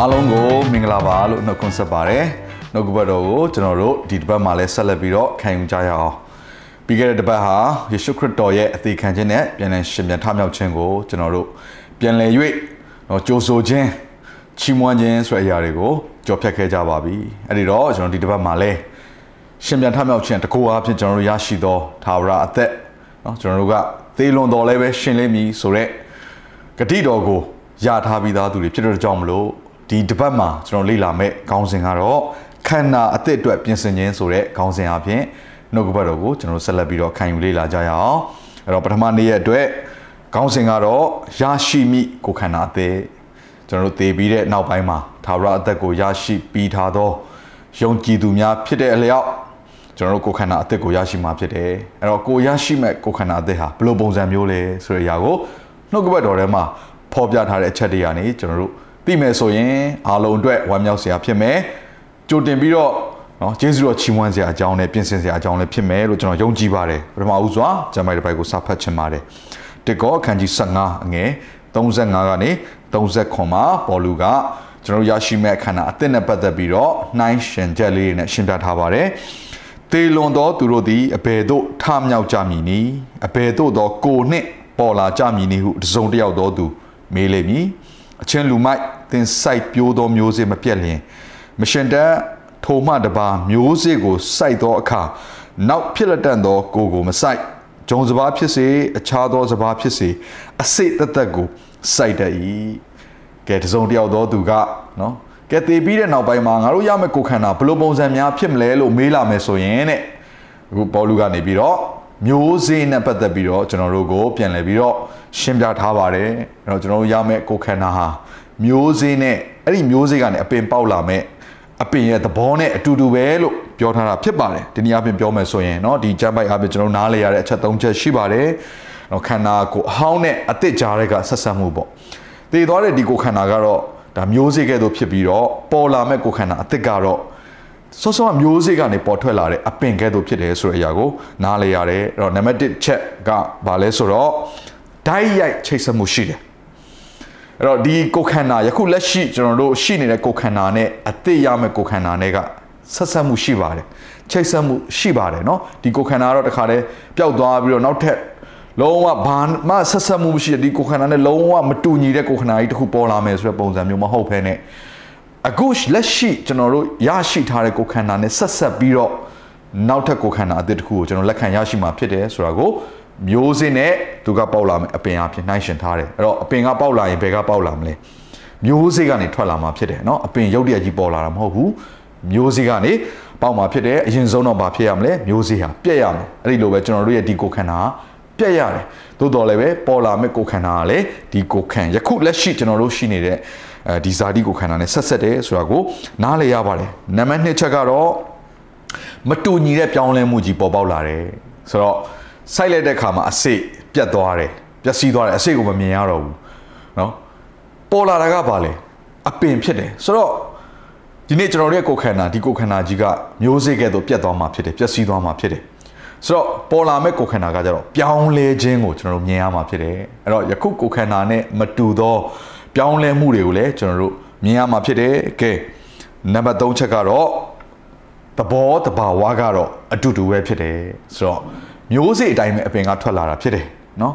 အားလုံးကိုမင်္ဂလာပါလို့နှုတ်ခွန်းဆက်ပါတယ်နှုတ်ကပတ်တော်ကိုကျွန်တော်တို့ဒီတစ်ပတ်မှာလည်းဆက်လက်ပြီးတော့ခံယူကြရအောင်ပြီးခဲ့တဲ့တစ်ပတ်ဟာယေရှုခရစ်တော်ရဲ့အသေးခံခြင်းနဲ့ပြန်လည်ရှင်ပြန်ထမြောက်ခြင်းကိုကျွန်တော်တို့ပြန်လည်၍တော့ကြိုးဆိုခြင်းချီးမွမ်းခြင်းဆိုတဲ့အရာတွေကိုကြော်ဖြတ်ခဲ့ကြပါပြီအဲ့ဒီတော့ကျွန်တော်ဒီတစ်ပတ်မှာလည်းရှင်ပြန်ထမြောက်ခြင်းတကူအားဖြင့်ကျွန်တော်တို့ရရှိသောသာဝရအသက်เนาะကျွန်တော်တို့ကသေလွန်တော်လည်းပဲရှင်လိမ့်မည်ဆိုတော့ဂတိတော်ကိုရထားပြီးသားသူတွေဖြစ်တဲ့ကြောင့်မလို့ ဒီတစ်ပတ်မှာကျွန်တော်လေ့လာမဲ့ခေါင်းစဉ်ကတော့ခန္ဓာအသစ်အတွက်ပြင်ဆင်ခြင်းဆိုတဲ့ခေါင်းစဉ်အပြင်နှုတ်ကပတ်တော်ကိုကျွန်တော်ဆက်လက်ပြီးတော့ခံယူလေ့လာကြရအောင်အဲ့တော့ပထမနေ့ရက်အတွက်ခေါင်းစဉ်ကတော့ရရှိမိကိုခန္ဓာအသစ်ကျွန်တော်တို့သေပြီးတဲ့နောက်ပိုင်းမှာသာဝရအသက်ကိုရရှိပြီးထားသောယုံကြည်သူများဖြစ်တဲ့အလျောက်ကျွန်တော်တို့ကိုယ်ခန္ဓာအသက်ကိုရရှိမှာဖြစ်တယ်အဲ့တော့ကိုရရှိမဲ့ကိုယ်ခန္ဓာအသက်ဟာဘယ်လိုပုံစံမျိုးလဲဆိုတဲ့အရာကိုနှုတ်ကပတ်တော်ထဲမှာဖော်ပြထားတဲ့အချက်တွေကနေကျွန်တော်တို့ သိမယ်ဆိုရင်အားလုံးအတွက်ဝမ်းမြောက်စရာဖြစ်မယ်ကြိုတင်ပြီးတော့နော်ကျေးဇူးတော်ချီးမွမ်းစရာအကြောင်းနဲ့ပြင်ဆင်စရာအကြောင်းလည်းဖြစ်မယ်လို့ကျွန်တော်ယုံကြည်ပါတယ်ပထမဦးစွာကျမ်းပိုက်တစ်ပိုက်ကိုစာဖတ်ချင်ပါတယ်တေကောအခန်းကြီး15အငယ်35ကနေ39မှာပေါ်လူကကျွန်တော်ရရှိမဲ့ခန္ဓာအသစ်နဲ့ပတ်သက်ပြီးတော့နှိုင်းရှင်ချက်လေးတွေနဲ့ရှင်းပြထားပါတယ်တေလွန်သောသူတို့သည်အဘယ်သို့ထမြောက်ကြမည်နည်းအဘယ်သို့သောကိုနှင့်ပေါ်လာကြမည်နည်းဟုတစုံတစ်ယောက်သောသူမေးလိမ့်မည် အချင်းလူမိုက်သင်စိုက်ပျိုးသောမျိုးစေ့မပြတ်လျင်မရှင်တတ်ထိုမှတပါမျိုးစေ့ကိုစိုက်သောအခါနောက်ဖြစ်လက်တန်သောကိုကိုမစိုက်ဂျုံစဘာဖြစ်စေအခြားသောစဘာဖြစ်စေအစိတ်သက်သက်ကိုစိုက်တတ်၏ကဲတစုံတယောက်သောသူကနော်ကဲတည်ပြီးတဲ့နောက်ပိုင်းမှာငါတို့ရမယ့်ကိုခန္ဓာဘယ်လိုပုံစံများဖြစ်မလဲလို့မေးလာမယ်ဆိုရင်တဲ့အခုပေါလုကနေပြီးတော့မျိုးစေ့နဲ့ပတ်သက်ပြီးတော့ကျွန်တော်တို့ကိုပြန်လည်ပြီးတော့ ရှင်းပြထားပါတယ်အဲ့တော့ကျွန်တော်တို့ရမယ့်ကိုခန္ဓာဟာမျိုးစေ့နဲ့အဲ့ဒီမျိုးစေ့ကနေအပင်ပေါက်လာမဲ့အပင်ရဲ့သဘောနဲ့အတူတူပဲလို့ပြောထားတာဖြစ်ပါတယ်ဒီနေ့အပြင်ပြောမယ်ဆိုရင်เนาะဒီကျမ်းပိုက်အပြင်ကျွန်တော်နားလေရတဲ့အချက်၃ချက်ရှိပါတယ်เนาะခန္ဓာကိုအဟောင်းနဲ့အသစ်ကြားတဲ့ကဆက်ဆက်မှုပေါ့တည်သွားတဲ့ဒီကိုခန္ဓာကတော့ဒါမျိုးစေ့ကဲ့သို့ဖြစ်ပြီးတော့ပေါ်လာမဲ့ကိုခန္ဓာအသစ်ကတော့စောစောမျိုးစေ့ကနေပေါ်ထွက်လာတဲ့အပင်ကဲ့သို့ဖြစ်တယ်ဆိုတဲ့အရာကိုနားလေရတယ်အဲ့တော့နံပါတ်1ချက်ကဘာလဲဆိုတော့ ဓာတ်ရိုက်ချိတ်ဆက်မှုရှိတယ်အဲ့တော့ဒီကိုခန္ဓာယခုလက်ရှိကျွန်တော်တို့ရှိနေတဲ့ကိုခန္ဓာနဲ့အသစ်ရမယ့်ကိုခန္ဓာနဲ့ကဆက်ဆက်မှုရှိပါတယ်ချိတ်ဆက်မှုရှိပါတယ်เนาะဒီကိုခန္ဓာကတော့တခါတည်းပျောက်သွားပြီးတော့နောက်ထပ်လုံးဝဘာမှဆက်ဆက်မှုမရှိတဲ့ဒီကိုခန္ဓာနဲ့လုံးဝမတူညီတဲ့ကိုခန္ဓာကြီးတစ်ခုပေါ်လာမယ်ဆိုတဲ့ပုံစံမျိုးမဟုတ်ဘဲနဲ့အခုလက်ရှိကျွန်တော်တို့ရရှိထားတဲ့ကိုခန္ဓာနဲ့ဆက်ဆက်ပြီးတော့နောက်ထပ်ကိုခန္ဓာအသစ်တစ်ခုကိုကျွန်တော်လက်ခံရရှိမှာဖြစ်တယ်ဆိုတာကို မျိုးစင်းနဲ့သူကပေါက်လာမယ်အပင်အဖြစ်နှိုင်းရှင်ထားတယ်အဲ့တော့အပင်ကပေါက်လာရင်ဘယ်ကပေါက်လာမလဲမျိုးစေ့ကနေထွက်လာမှာဖြစ်တယ်เนาะအပင်ရုပ်တရက်ကြီးပေါ်လာတာမဟုတ်ဘူးမျိုးစေ့ကနေပေါက်မှာဖြစ်တယ်အရင်ဆုံးတော့ဘာဖြစ်ရမလဲမျိုးစေ့ဟာပြက်ရမယ်အဲ့ဒီလိုပဲကျွန်တော်တို့ရဲ့ဒီကိုခန္ဓာပြက်ရတယ်သို့တော်လည်းပဲပေါ်လာမဲ့ကိုခန္ဓာကလည်းဒီကိုခန္ယခုလက်ရှိကျွန်တော်တို့ရှိနေတဲ့အဲဒီဇာတိကိုခန္ဓာနဲ့ဆက်ဆက်တယ်ဆိုတာကိုနားလည်ရပါတယ်နံပါတ်2ချက်ကတော့မတူညီတဲ့ပြောင်းလဲမှုကြီးပေါ်ပေါက်လာတယ်ဆိုတော့ စိုက်လိုက်တဲ့ခါမှာအစိတ်ပြတ်သွားတယ်ပျက်စီးသွားတယ်အစိတ်ကိုမမြင်ရတော့ဘူးเนาะပေါ်လာတာကဘာလဲအပင်ဖြစ်တယ်ဆိုတော့ဒီနေ့ကျွန်တော်တို့ရဲ့ကိုယ်ခန္ဓာဒီကိုယ်ခန္ဓာကြီးကမျိုးစေ့ကဲ့သို့ပြတ်သွားမှာဖြစ်တယ်ပျက်စီးသွားမှာဖြစ်တယ်ဆိုတော့ပေါ်လာမဲ့ကိုယ်ခန္ဓာကကြတော့ပြောင်းလဲခြင်းကိုကျွန်တော်တို့မြင်ရမှာဖြစ်တယ်အဲ့တော့ယခုကိုယ်ခန္ဓာနဲ့မတူသောပြောင်းလဲမှုတွေကိုလည်းကျွန်တော်တို့မြင်ရမှာဖြစ်တယ်ကဲနံပါတ်3ချက်ကတော့သဘောတဘာဝကတော့အတူတူပဲဖြစ်တယ်ဆိုတော့ မျိုးစေ့အတိုင်းပဲအပင်ကထွက်လာတာဖြစ်တယ်နော်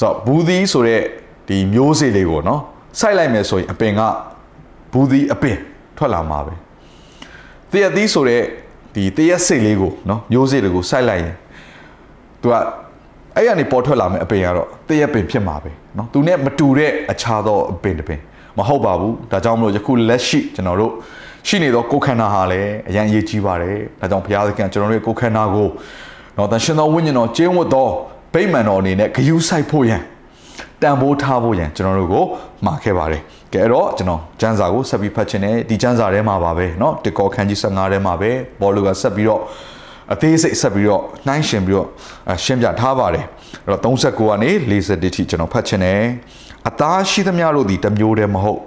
ဆိုတော့ဘူးသီးဆိုတဲ့ဒီမျိုးစေ့လေးကိုနော်စိုက်လိုက်မယ်ဆိုရင်အပင်ကဘူးသီးအပင်ထွက်လာမှာပဲတရက်သီးဆိုတဲ့ဒီတရက်စေ့လေးကိုနော်မျိုးစေ့လေးကိုစိုက်လိုက်ရင်သူကအဲ့ရနေပေါ်ထွက်လာမယ်အပင်ကတော့တရက်ပင်ဖြစ်မှာပဲနော်သူနဲ့မတူတဲ့အခြားသောအပင်တစ်ပင်မဟုတ်ပါဘူးဒါကြောင့်မလို့ယခုလက်ရှိကျွန်တော်တို့ရှိနေသောကိုယ်ခန္ဓာဟာလည်းအရင်အရေးကြီးပါတယ်ဒါကြောင့်ဘုရားသခင်ကျွန်တော်တို့ရဲ့ကိုယ်ခန္ဓာကို နော်တန်ရှင်သောဝိညာဉ်တော်ကျင်းဝတ်သောဗိမာန်တော်အနေနဲ့ဂယုစိုက်ဖို့ရန် တန်ဖိုးထားဖို့ရန်ကျွန်တော်တို့ကိုမှာခဲ့ပါတယ်ကဲအဲ့တော့ကျွန်တော်ကျန်းစာကိုဆက်ပြီးဖတ်ချင်တယ်ဒီကျန်းစာထဲမှာပါပဲเนาะတကောခန်းကြီး15ထဲမှာပဲဘောလူကဆက်ပြီးတော့အသေးစိတ်ဆက်ပြီးတော့နှိုင်းရှင်ပြီးတော့ရှင်းပြထားပါတယ်အဲ့တော့39ကနေ41ထိကျွန်တော်ဖတ်ချင်တယ်အသားရှိသမျှတို့ဒီတစ်မျိုးတည်းမဟုတ်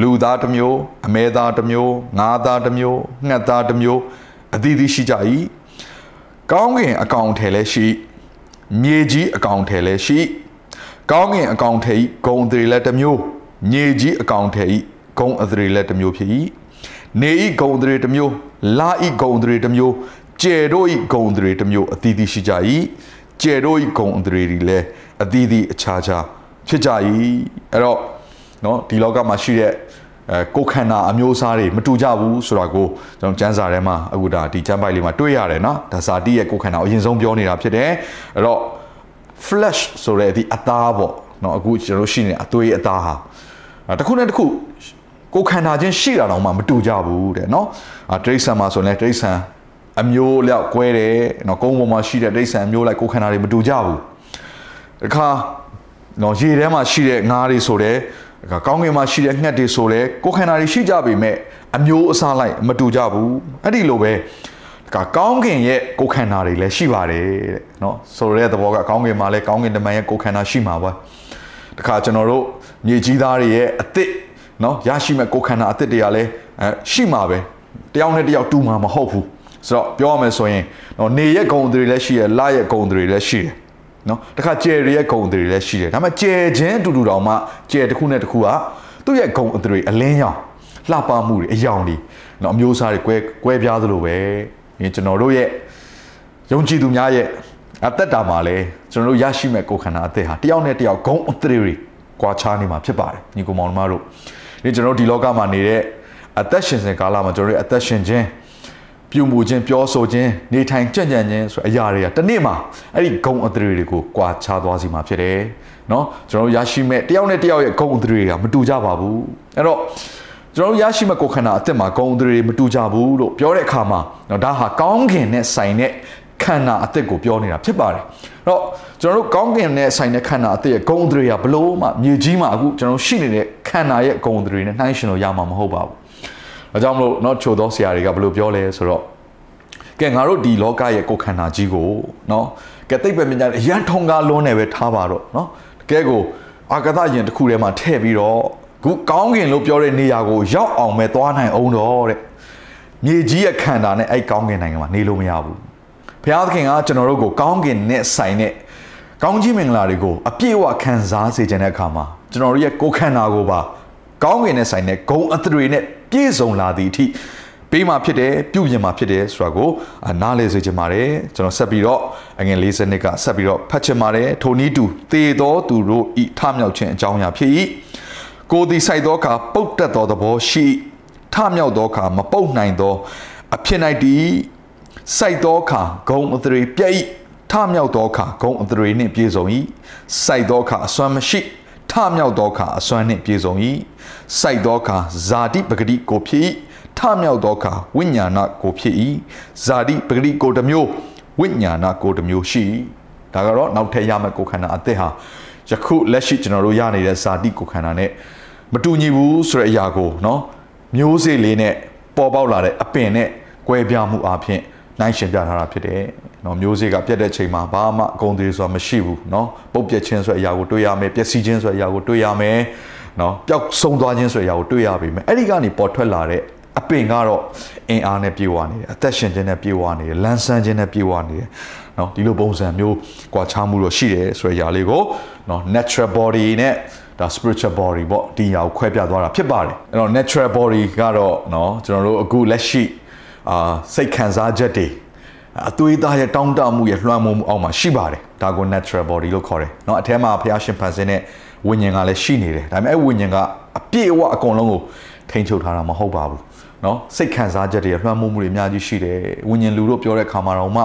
လူသားတစ်မျိုးအမဲသားတစ်မျိုးငါးသားတစ်မျိုးငှက်သားတစ်မျိုးအသီးသီးရှိကြ၏ ကောင်းကင်အကောင်ထဲလည်းရှိမြေကြီးအကောင်ထဲလည်းရှိကောင်းကင်အကောင်ထဲဤဂုံတွေလည်းတစ်မျိုးမြေကြီးအကောင်ထဲဤဂုံအသရေလည်းတစ်မျိုးဖြစ်၏နေဤဂုံတွေတစ်မျိုးလာဤဂုံတွေတစ်မျိုးကျဲတို့ဤဂုံတွေတစ်မျိုးအသီးသီးရှိကြ၏ကျဲတို့ဤဂုံတွေတွေလည်းအသီးသီးအခြားခြားဖြစ်ကြ၏အဲ့တော့နော်ဒီလောကမှာရှိတဲ့ အဲကိုခန္ဓာအမျိုးအစားတွေမတူကြဘူးဆိုတာကိုကျွန်တော်ကျမ်းစာထဲမှာအခုဒါဒီကျမ်းပိုက်လေးမှာတွေ့ရတယ်နော်ဒါဇာတိရဲ့ကိုခန္ဓာအရင်ဆုံးပြောနေတာဖြစ်တယ်အဲ့တော့ flesh ဆိုတဲ့ဒီအသားပေါ့နော်အခုကျွန်တော်ရှိနေအသွေးအသားဟာတစ်ခုနဲ့တစ်ခုကိုခန္ဓာချင်းရှိတာတော့မှမတူကြဘူးတဲ့နော်အာတိရစ္ဆာန်မှာဆိုရင်လည်းတိရစ္ဆာန်အမျိုးလျောက်ကွဲတယ်နော်ကုန်းပေါ်မှာရှိတဲ့တိရစ္ဆာန်အမျိုးလိုက်ကိုခန္ဓာတွေမတူကြဘူးတခါနော်ရေထဲမှာရှိတဲ့ငါးတွေဆိုတဲ့ ကောင်းကင်မှာရှိတဲ့ငှက်တွေဆိုတဲ့ကိုခန္ဓာတွေရှိကြပေမဲ့အမျိုးအစားလိုက်မတူကြဘူးအဲ့ဒီလိုပဲကကောင်းကင်ရဲ့ကိုခန္ဓာတွေလည်းရှိပါတယ်တဲ့เนาะဆိုတဲ့သဘောကကောင်းကင်မှာလည်းကောင်းကင်တမန်ရဲ့ကိုခန္ဓာရှိမှာပါတခါကျွန်တော်တို့မြေကြီးသားတွေရဲ့အသစ်เนาะရရှိမဲ့ကိုခန္ဓာအသစ်တွေကလည်းအဲရှိမှာပဲတယောက်နဲ့တယောက်တူမှာမဟုတ်ဘူးဆိုတော့ပြောရမယ်ဆိုရင်เนาะနေရဲ့ဂုံတွေလည်းရှိရလရဲ့ဂုံတွေလည်းရှိတယ် နော်တခါကျယ်ရဲ့ဂုံတွေလည်းရှိတယ်ဒါပေမဲ့ကျယ်ချင်းတူတူတောင်မှကျယ်တစ်ခုနဲ့တစ်ခုကသူ့ရဲ့ဂုံအတွေအလင်းရောင်လှပမှုတွေအယောင်တွေနော်အမျိုးအစားတွေကွဲကွဲပြားသလိုပဲဒီကျွန်တော်တို့ရဲ့ယုံကြည်သူများရဲ့အသက်တာမှာလဲကျွန်တော်တို့ရရှိမဲ့ကိုယ်ခန္ဓာအသက်ဟာတယောက်နဲ့တယောက်ဂုံအတွေတွေကွာခြားနေမှာဖြစ်ပါတယ်ညီကောင်မောင်နှမတို့ဒီကျွန်တော်တို့ဒီလောကမှာနေတဲ့အသက်ရှင်စဉ်ကာလမှာကျွန်တော်တို့အသက်ရှင်ခြင်း ပြုမှုခြင်းပြောဆိုခြင်းနေထိုင်ကြံ့ကြံ့ခြင်းဆိုအရာတွေကတနေ့မှာအဲ့ဒီဂုံအသရေတွေကိုကွာခြားသွားစီမှာဖြစ်တယ်เนาะကျွန်တော်တို့ရရှိမဲ့တယောက်နဲ့တယောက်ရဲ့ဂုံအသရေတွေကမတူကြပါဘူးအဲ့တော့ကျွန်တော်တို့ရရှိမဲ့ကိုယ်ခန္ဓာအသက်မှာဂုံအသရေမတူကြဘူးလို့ပြောတဲ့အခါမှာเนาะဒါဟာကောင်းကင်နဲ့ဆိုင်တဲ့ခန္ဓာအသက်ကိုပြောနေတာဖြစ်ပါတယ်အဲ့တော့ကျွန်တော်တို့ကောင်းကင်နဲ့ဆိုင်တဲ့ခန္ဓာအသက်ရဲ့ဂုံအသရေကဘလို့မှမြေကြီးမှာအခုကျွန်တော်ရှိနေတဲ့ခန္ဓာရဲ့ဂုံအသရေနဲ့နှိုင်းရှင်လို့ရမှာမဟုတ်ပါဘူး ဒါကြောင့်မလို့เนาะချိုသောဆရာတွေကဘလို့ပြောလဲဆိုတော့ကဲငါတို့ဒီလောကရဲ့ကိုယ်ခန္ဓာကြီးကိုเนาะကဲသိပ္ပံပညာအရန်ထုံကားလွန်းနေပဲထားပါတော့เนาะတကယ်ကိုအာကသယင်တစ်ခုထဲမှာထည့်ပြီးတော့ခုကောင်းကင်လို့ပြောတဲ့နေရာကိုရောက်အောင်ပဲသွားနိုင်အောင်တော့တဲ့မြေကြီးရဲ့ခန္ဓာနဲ့အဲ့ကောင်းကင်နိုင်ငံမှာနေလို့မရဘူးဘုရားသခင်ကကျွန်တော်တို့ကိုကောင်းကင်နဲ့ဆိုင်တဲ့ကောင်းကြီးမင်္ဂလာတွေကိုအပြည့်အဝခံစားစေခြင်းတဲ့အခါမှာကျွန်တော်တို့ရဲ့ကိုယ်ခန္ဓာကိုပါ ကောင်းကင်နဲ့ဆိုင်တဲ့ဂုံအသရေနဲ့ပြည့်စုံလာသည့်အထိပေးမှာဖြစ်တယ်ပြုပြင်မှာဖြစ်တယ်ဆိုတာကိုနားလည်စေချင်ပါတယ်ကျွန်တော်ဆက်ပြီးတော့အငယ်50နှစ်ကဆက်ပြီးတော့ဖတ်ချင်ပါတယ်ထိုနည်းတူသေသောသူတို့ဤထမြောက်ခြင်းအကြောင်းအရာဖြစ်၏ကိုယ်သည်စိုက်သောအခါပုတ်တက်သောသဘောရှိထမြောက်သောအခါမပုတ်နိုင်သောအဖြစ်၌တည်စိုက်သောအခါဂုံအသရေပြည့်၏ထမြောက်သောအခါဂုံအသရေနှင့်ပြည့်စုံ၏စိုက်သောအခါအစွမ်းမရှိ ထမြောက်သောအခါအစွမ်းနှင့်ပြည့်စုံ၏စိုက်သောအခါဇာတိပဂတိကိုဖြစ်၏ထမြောက်သောအခါဝိညာဏကိုဖြစ်၏ဇာတိပဂတိကိုတစ်မျိုးဝိညာဏကိုတစ်မျိုးရှိဒါကတော့နောက်ထပ်ရမယ့်ကိုခန္ဓာအသက်ဟာယခုလက်ရှိကျွန်တော်တို့ရနေတဲ့ဇာတိကိုခန္ဓာနဲ့မတူညီဘူးဆိုတဲ့အရာကိုเนาะမျိုးစေ့လေးနဲ့ပေါ်ပေါက်လာတဲ့အပင်နဲ့ကွဲပြားမှုအပြင်နိုင်ရှင်ပြထားတာဖြစ်တယ်။ နော်မျိုးစေ့ကပြတ်တဲ့ချိန်မှာဘာမှအကုန်သေးဆိုတာမရှိဘူးနော်ပုတ်ပြက်ခြင်းဆိုတဲ့အရာကိုတွေ့ရမယ်ပျက်စီးခြင်းဆိုတဲ့အရာကိုတွေ့ရမယ်နော်ပျောက်ဆုံးသွားခြင်းဆိုတဲ့အရာကိုတွေ့ရပြီမယ်အဲ့ဒီကနေပေါ်ထွက်လာတဲ့အပင်ကတော့အင်အားနဲ့ပြေဝနေတယ်အသက်ရှင်ခြင်းနဲ့ပြေဝနေတယ်လန်းဆန်းခြင်းနဲ့ပြေဝနေတယ်နော်ဒီလိုပုံစံမျိုးကွာခြားမှုတော့ရှိတယ်ဆိုတဲ့အရာလေးကိုနော် natural body နဲ့ဒါ spiritual body ပေါ့ဒီအရာကိုခွဲပြသွားတာဖြစ်ပါတယ်အဲ့တော့ natural body ကတော့နော်ကျွန်တော်တို့အခုလက်ရှိအာစိတ်ခံစားချက်တွေ အသွေးသားရဲ့တောင်းတမှုရဲ့လွှမ်းမိုးမှုအောက်မှာရှိပါတယ်ဒါကို natural body လို့ခေါ်တယ်เนาะအထဲမှာဖျားရှင်ဖန်ဆင်းတဲ့ဝိညာဉ်ကလည်းရှိနေတယ်ဒါပေမဲ့အဲ့ဝိညာဉ်ကအပြည့်အဝအကုန်လုံးကိုထိန်းချုပ်ထားတာမဟုတ်ပါဘူးနော်စိတ်ခံစားချက်တွေလွှမ်းမိုးမှုတွေအများကြီးရှိတယ်ဝิญဉ်လူတို့ပြောတဲ့ခါမှာတော့မှ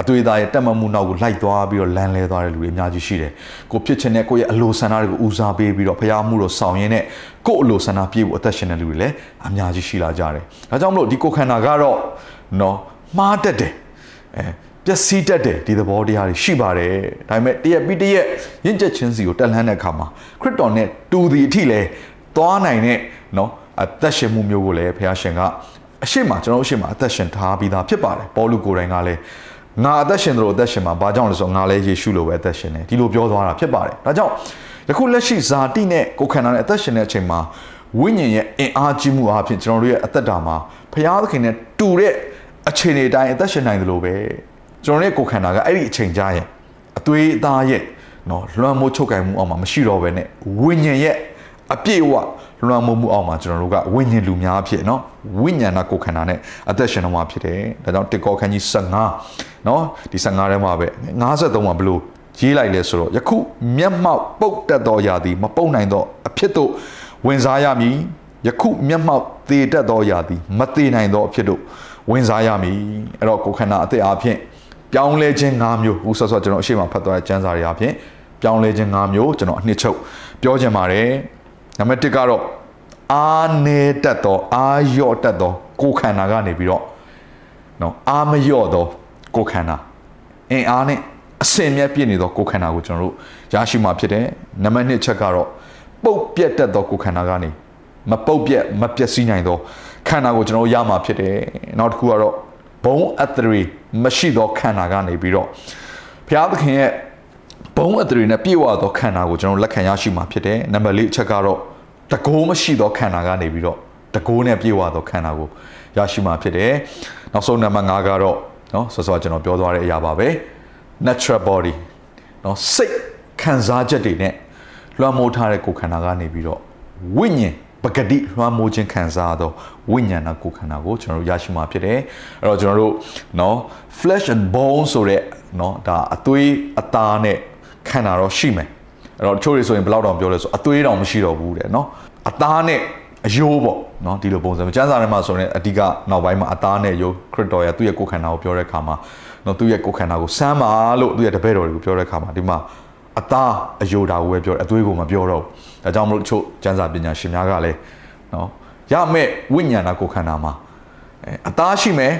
အသွေးသားရဲ့တက်မှတ်မှုနောက်ကိုလိုက်သွားပြီးတော့လမ်းလဲသွားတဲ့လူတွေအများကြီးရှိတယ်ကိုဖြစ်ချင်တဲ့ကိုယ့်ရဲ့အလိုဆန္ဒတွေကိုဦးစားပေးပြီးတော့ဖျားမှုတော့ဆောင်ရင်းနဲ့ကိုယ့်အလိုဆန္ဒပြည့်ဖို့အသက်ရှင်တဲ့လူတွေလည်းအများကြီးရှိလာကြတယ်ဒါကြောင့်မလို့ဒီကိုခန္ဓာကတော့နော်မှားတတ်တယ် အဲပျက်စီးတတ်တယ်ဒီသဘောတရားတွေရှိပါတယ်ဒါပေမဲ့တရက်ပြီးတရက်ရင့်ကျက်ခြင်းစီကိုတက်လှမ်းတဲ့အခါမှာခရစ်တော်နဲ့တူသည်အထိလဲသွားနိုင်တဲ့နော်အသက်ရှင်မှုမျိုးကိုလည်းဘုရားရှင်ကအရှိမကျွန်တော်အရှိမအသက်ရှင်ထားပြီးသားဖြစ်ပါတယ်ပေါလုကိုယ်တိုင်ကလည်းငါအသက်ရှင်တယ်လို့အသက်ရှင်မှာဘာကြောင့်လဲဆိုတော့ငါလည်းယေရှုလိုပဲအသက်ရှင်တယ်ဒီလိုပြောသွားတာဖြစ်ပါတယ်ဒါကြောင့်ယခုလက်ရှိဇာတိနဲ့ကိုခန္ဓာနဲ့အသက်ရှင်တဲ့အချိန်မှာဝိညာဉ်ရဲ့အင်အားကြီးမှုအပြင်ကျွန်တော်တို့ရဲ့အသက်တာမှာဘုရားသခင်နဲ့တူတဲ့ အခြေအနေတိုင်းအသက်ရှင်နိုင်တယ်လို့ပဲကျွန်တော်ရဲ့ကိုယ်ခန္ဓာကအဲ့ဒီအချိန်ကြာရဲ့အသွေးအသားရဲ့နော်လွှမ်းမိုးချုပ်ကင်မှုအောက်မှာမရှိတော့ဘဲနဲ့ဝိညာဉ်ရဲ့အပြည့်အဝလွှမ်းမိုးမှုအောက်မှာကျွန်တော်တို့ကဝိညာဉ်လူများဖြစ်နော်ဝိညာဏကိုယ်ခန္ဓာနဲ့အသက်ရှင်တော့မှာဖြစ်တယ်ဒါကြောင့်တေကောခန်းကြီး15နော်ဒီ15ထဲမှာပဲ53မှာဘလို့ရေးလိုက်လဲဆိုတော့ယခုမျက်မှောက်ပုတ်တက်သောရာသည်မပုတ်နိုင်သောအဖြစ်တို့ဝင်စားရမည်ယခုမျက်မှောက်သေတတ်သောရာသည်မသေနိုင်သောအဖြစ်တို့ ဝင်စားရမည်အဲ့တော့ကိုယ်ခန္ဓာအသက်အားဖြင့်ပြောင်းလဲခြင်း၅မျိုးဦးဆော့ဆော့ကျွန်တော်အရှိမဖတ်သွားတဲ့ကျမ်းစာတွေအပြင်ပြောင်းလဲခြင်း၅မျိုးကျွန်တော်အနှစ်ချုပ်ပြောချင်ပါတယ်နံပါတ်1ကတော့အာနေတတ်သောအာရော့တတ်သောကိုယ်ခန္ဓာကနေပြီးတော့နော်အာမရော့သောကိုယ်ခန္ဓာအင်အားနဲ့အစင်မြတ်ပြည့်နေသောကိုယ်ခန္ဓာကိုကျွန်တော်တို့ရရှိမှာဖြစ်တယ်နံပါတ်2ချက်ကတော့ပုတ်ပြက်တတ်သောကိုယ်ခန္ဓာကနေမပုတ်ပြက်မပျက်စီးနိုင်သော ခန္ဓာကိုကျွန်တော်ရမှာဖြစ်တယ်နောက်တစ်ခုကတော့ဘုံအသရေမရှိသောခန္ဓာကနေပြီးတော့ဘုရားသခင်ရဲ့ဘုံအသရေနဲ့ပြည့်ဝသောခန္ဓာကိုကျွန်တော်လက်ခံရရှိမှာဖြစ်တယ်နံပါတ်၄အချက်ကတော့တကိုးမရှိသောခန္ဓာကနေပြီးတော့တကိုးနဲ့ပြည့်ဝသောခန္ဓာကိုရရှိမှာဖြစ်တယ်နောက်ဆုံးနံပါတ်၅ကတော့နော်ဆောဆောကျွန်တော်ပြောသွားတဲ့အရာပါပဲ natural body နော်စိတ်ခံစားချက်တွေနဲ့လွှမ်းမိုးထားတဲ့ကိုယ်ခန္ဓာကနေပြီးတော့ဝိညာဉ် ပဂတိလွှမ်းမိုးခြင်းခံစားသောဝိညာဏကိုယ်ခန္ဓာကိုကျွန်တော်တို့ရရှိမှာဖြစ်တယ်အဲ့တော့ကျွန်တော်တို့เนาะ flesh and bone ဆိုတဲ့เนาะဒါအသွေးအသားနဲ့ခန္ဓာတော့ရှိမယ်အဲ့တော့တချို့တွေဆိုရင်ဘယ်လောက်တောင်ပြောလဲဆိုအသွေးတောင်မရှိတော့ဘူးတဲ့เนาะအသားနဲ့အယိုးပေါ့เนาะဒီလိုပုံစံကျမ်းစာထဲမှာဆိုရင်အဓိကနောက်ပိုင်းမှာအသားနဲ့ယိုးခရစ်တော်ရဲ့သူ့ရဲ့ကိုယ်ခန္ဓာကိုပြောတဲ့အခါမှာเนาะသူ့ရဲ့ကိုယ်ခန္ဓာကိုစမ်းပါလို့သူ့ရဲ့တပည့်တော်တွေကိုပြောတဲ့အခါမှာဒီမှာ အသားအယိုးတာကိုပဲပြောတယ်အသွေးကိုမပြောတော့ဘူးဒါကြောင့်မလို့တချို့ကျမ်းစာပညာရှင်များကလည်းနော်ရမဲ့ဝိညာဏကိုခန္ဓာမှာအသားရှိမယ်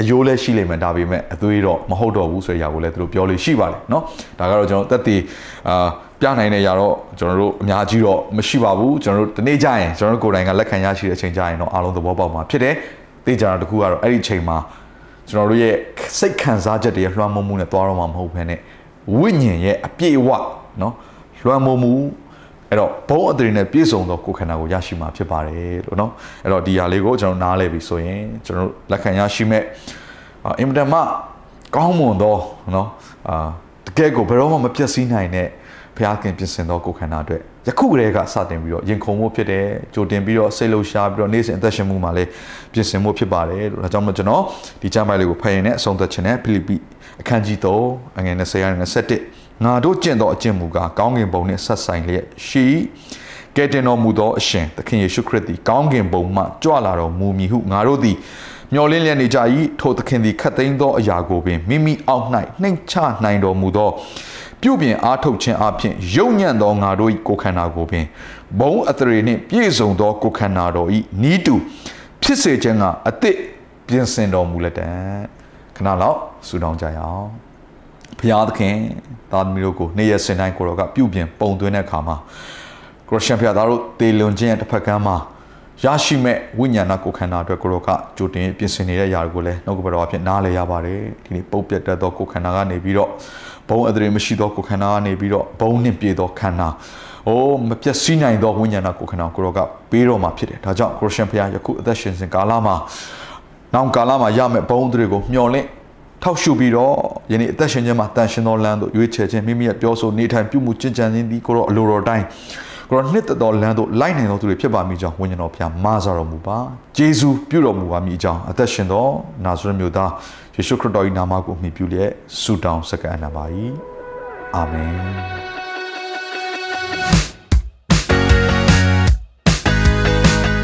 အယိုးလည်းရှိလိမ့်မယ်ဒါပေမဲ့အသွေးတော့မဟုတ်တော့ဘူးဆိုတဲ့အရာကိုလည်းသူတို့ပြောလို့ရှိပါတယ်เนาะဒါကတော့ကျွန်တော်တက်တည်အာပြနိုင်တဲ့အရာတော့ကျွန်တော်တို့အများကြီးတော့မရှိပါဘူးကျွန်တော်တို့ဒီနေ့ကျရင်ကျွန်တော်တို့ကိုယ်တိုင်ကလက်ခံရရှိတဲ့အချိန်ကျရင်တော့အားလုံးသဘောပေါက်မှာဖြစ်တယ်သိကြတာတခုကတော့အဲ့ဒီအချိန်မှာကျွန်တော်တို့ရဲ့စိတ်ခံစားချက်တွေလွှမ်းမိုးမှုနဲ့သွားတော့မှာမဟုတ်ဘဲနဲ့ ဝိညာဉ်ရဲ့အပြည့်အဝเนาะလွှမ်းမိုးမှုအဲ့တော့ဘုံအတရီနဲ့ပြည့်စုံသောကိုယ်ခန္ဓာကိုရရှိမှာဖြစ်ပါတယ်လို့เนาะအဲ့တော့ဒီဟာလေးကိုကျွန်တော်နားလည်ပြီဆိုရင်ကျွန်တော်လက်ခံရရှိမဲ့အင်မတန်မှကောင်းမွန်သောเนาะအာတကယ်ကိုဘယ်တော့မှမပြည့်စည်နိုင်တဲ့ဘုရားခင်ပြင်ဆင်သောကိုယ်ခန္ဓာအတွက်ယခုကတည်းကစတင်ပြီးတော့ရင်ခုန်မှုဖြစ်တယ်ကြိုတင်ပြီးတော့စိတ်လှုပ်ရှားပြီးတော့နေ့စဉ်အသက်ရှင်မှုမှာလည်းပြင်ဆင်မှုဖြစ်ပါတယ်လို့ဒါကြောင့်မို့ကျွန်တော်ဒီကျမ်းပိုင်းလေးကိုဖတ်ရင်လည်းအဆုံးသတ်ခြင်းနဲ့ဖိလိပ္ပိ အခန်းကြီး3အငယ်20ရာ21ငါတို့ကျင့်သောအကျင့်မူကားကောင်းကင်ဘုံနှင့်ဆက်ဆိုင်လျက်ရှိကဲတင်တော်မူသောအရှင်သခင်ယေရှုခရစ်သည်ကောင်းကင်ဘုံမှကြွလာတော်မူမည်ဟုငါတို့သည်မျော်လင့်လျက်နေကြ၏ထိုသခင်သည်ခတ်သိမ်းသောအရာကိုပင်မိမိအောက်၌နှိမ်ချနိုင်တော်မူသောပြုပြင်အားထုတ်ခြင်းအပြင်ယုံညံ့သောငါတို့၏ကိုယ်ခန္ဓာကိုပင်ဘုံအထရေနှင့်ပြည့်စုံသောကိုယ်ခန္ဓာတော်၏နီးတူဖြစ်စေခြင်းကအသစ်ပြင်ဆင်တော်မူလက်တံ ခဏလောက်ဆုတောင်းကြရအောင်ဘုရားသခင်သားသမီးတို့ကိုနေ့ရက်စဉ်တိုင်းကိုတော်ကပြုပြင်ပုံသွင်းတဲ့အခါမှာခရစ်ယာန်ဘုရားသားတို့တေလွန်ခြင်းရဲ့တစ်ဖက်ကမ်းမှာရရှိမဲ့ဝိညာဏကိုခန္ဓာအတွက်ကိုရောကကြိုတင်ပြင်ဆင်နေတဲ့ຢာတွေကိုလည်းနှုတ်ကပတော်အဖြစ်နားလည်ရပါတယ်ဒီနေ့ပုတ်ပြတ်တတ်သောကိုခန္ဓာကနေပြီးတော့ဘုံအဒရေမရှိသောကိုခန္ဓာကနေပြီးတော့ဘုံနှင့်ပြေသောခန္ဓာအိုးမပြတ်စည်းနိုင်သောဝိညာဏကိုခန္ဓာကိုရောကပေးတော်မှာဖြစ်တယ်ဒါကြောင့်ခရစ်ယာန်ဘုရားယခုအသက်ရှင်စဉ်ကာလမှာ နောက်ကာလမှာရမယ့်ဘုံတွေကိုမျှော်လင့်ထောက်ရှုပြီးတော့ယနေ့အသက်ရှင်ခြင်းမှာတန်ရှင်သောလမ်းသို့ရွေးချယ်ခြင်းမိမိရဲ့ပြောဆိုနေထိုင်ပြုမှုကျင့်ကြံခြင်းဒီကိုတော့အလိုတော်တိုင်းကိုတော့နှစ်သက်သောလမ်းသို့လိုက်နိုင်သောသူတွေဖြစ်ပါမိကြောင်းဝိညာဉ်တော်ဖျားမဆတော်မူပါဂျေဇုပြုတော်မူပါမိကြောင်းအသက်ရှင်သောနာဇရက်မြို့သားယေရှုခရစ်တော်၏နာမကိုမှီပြုလျက်ဆုတောင်းစက္ကန့်နာပါ၏အာမင်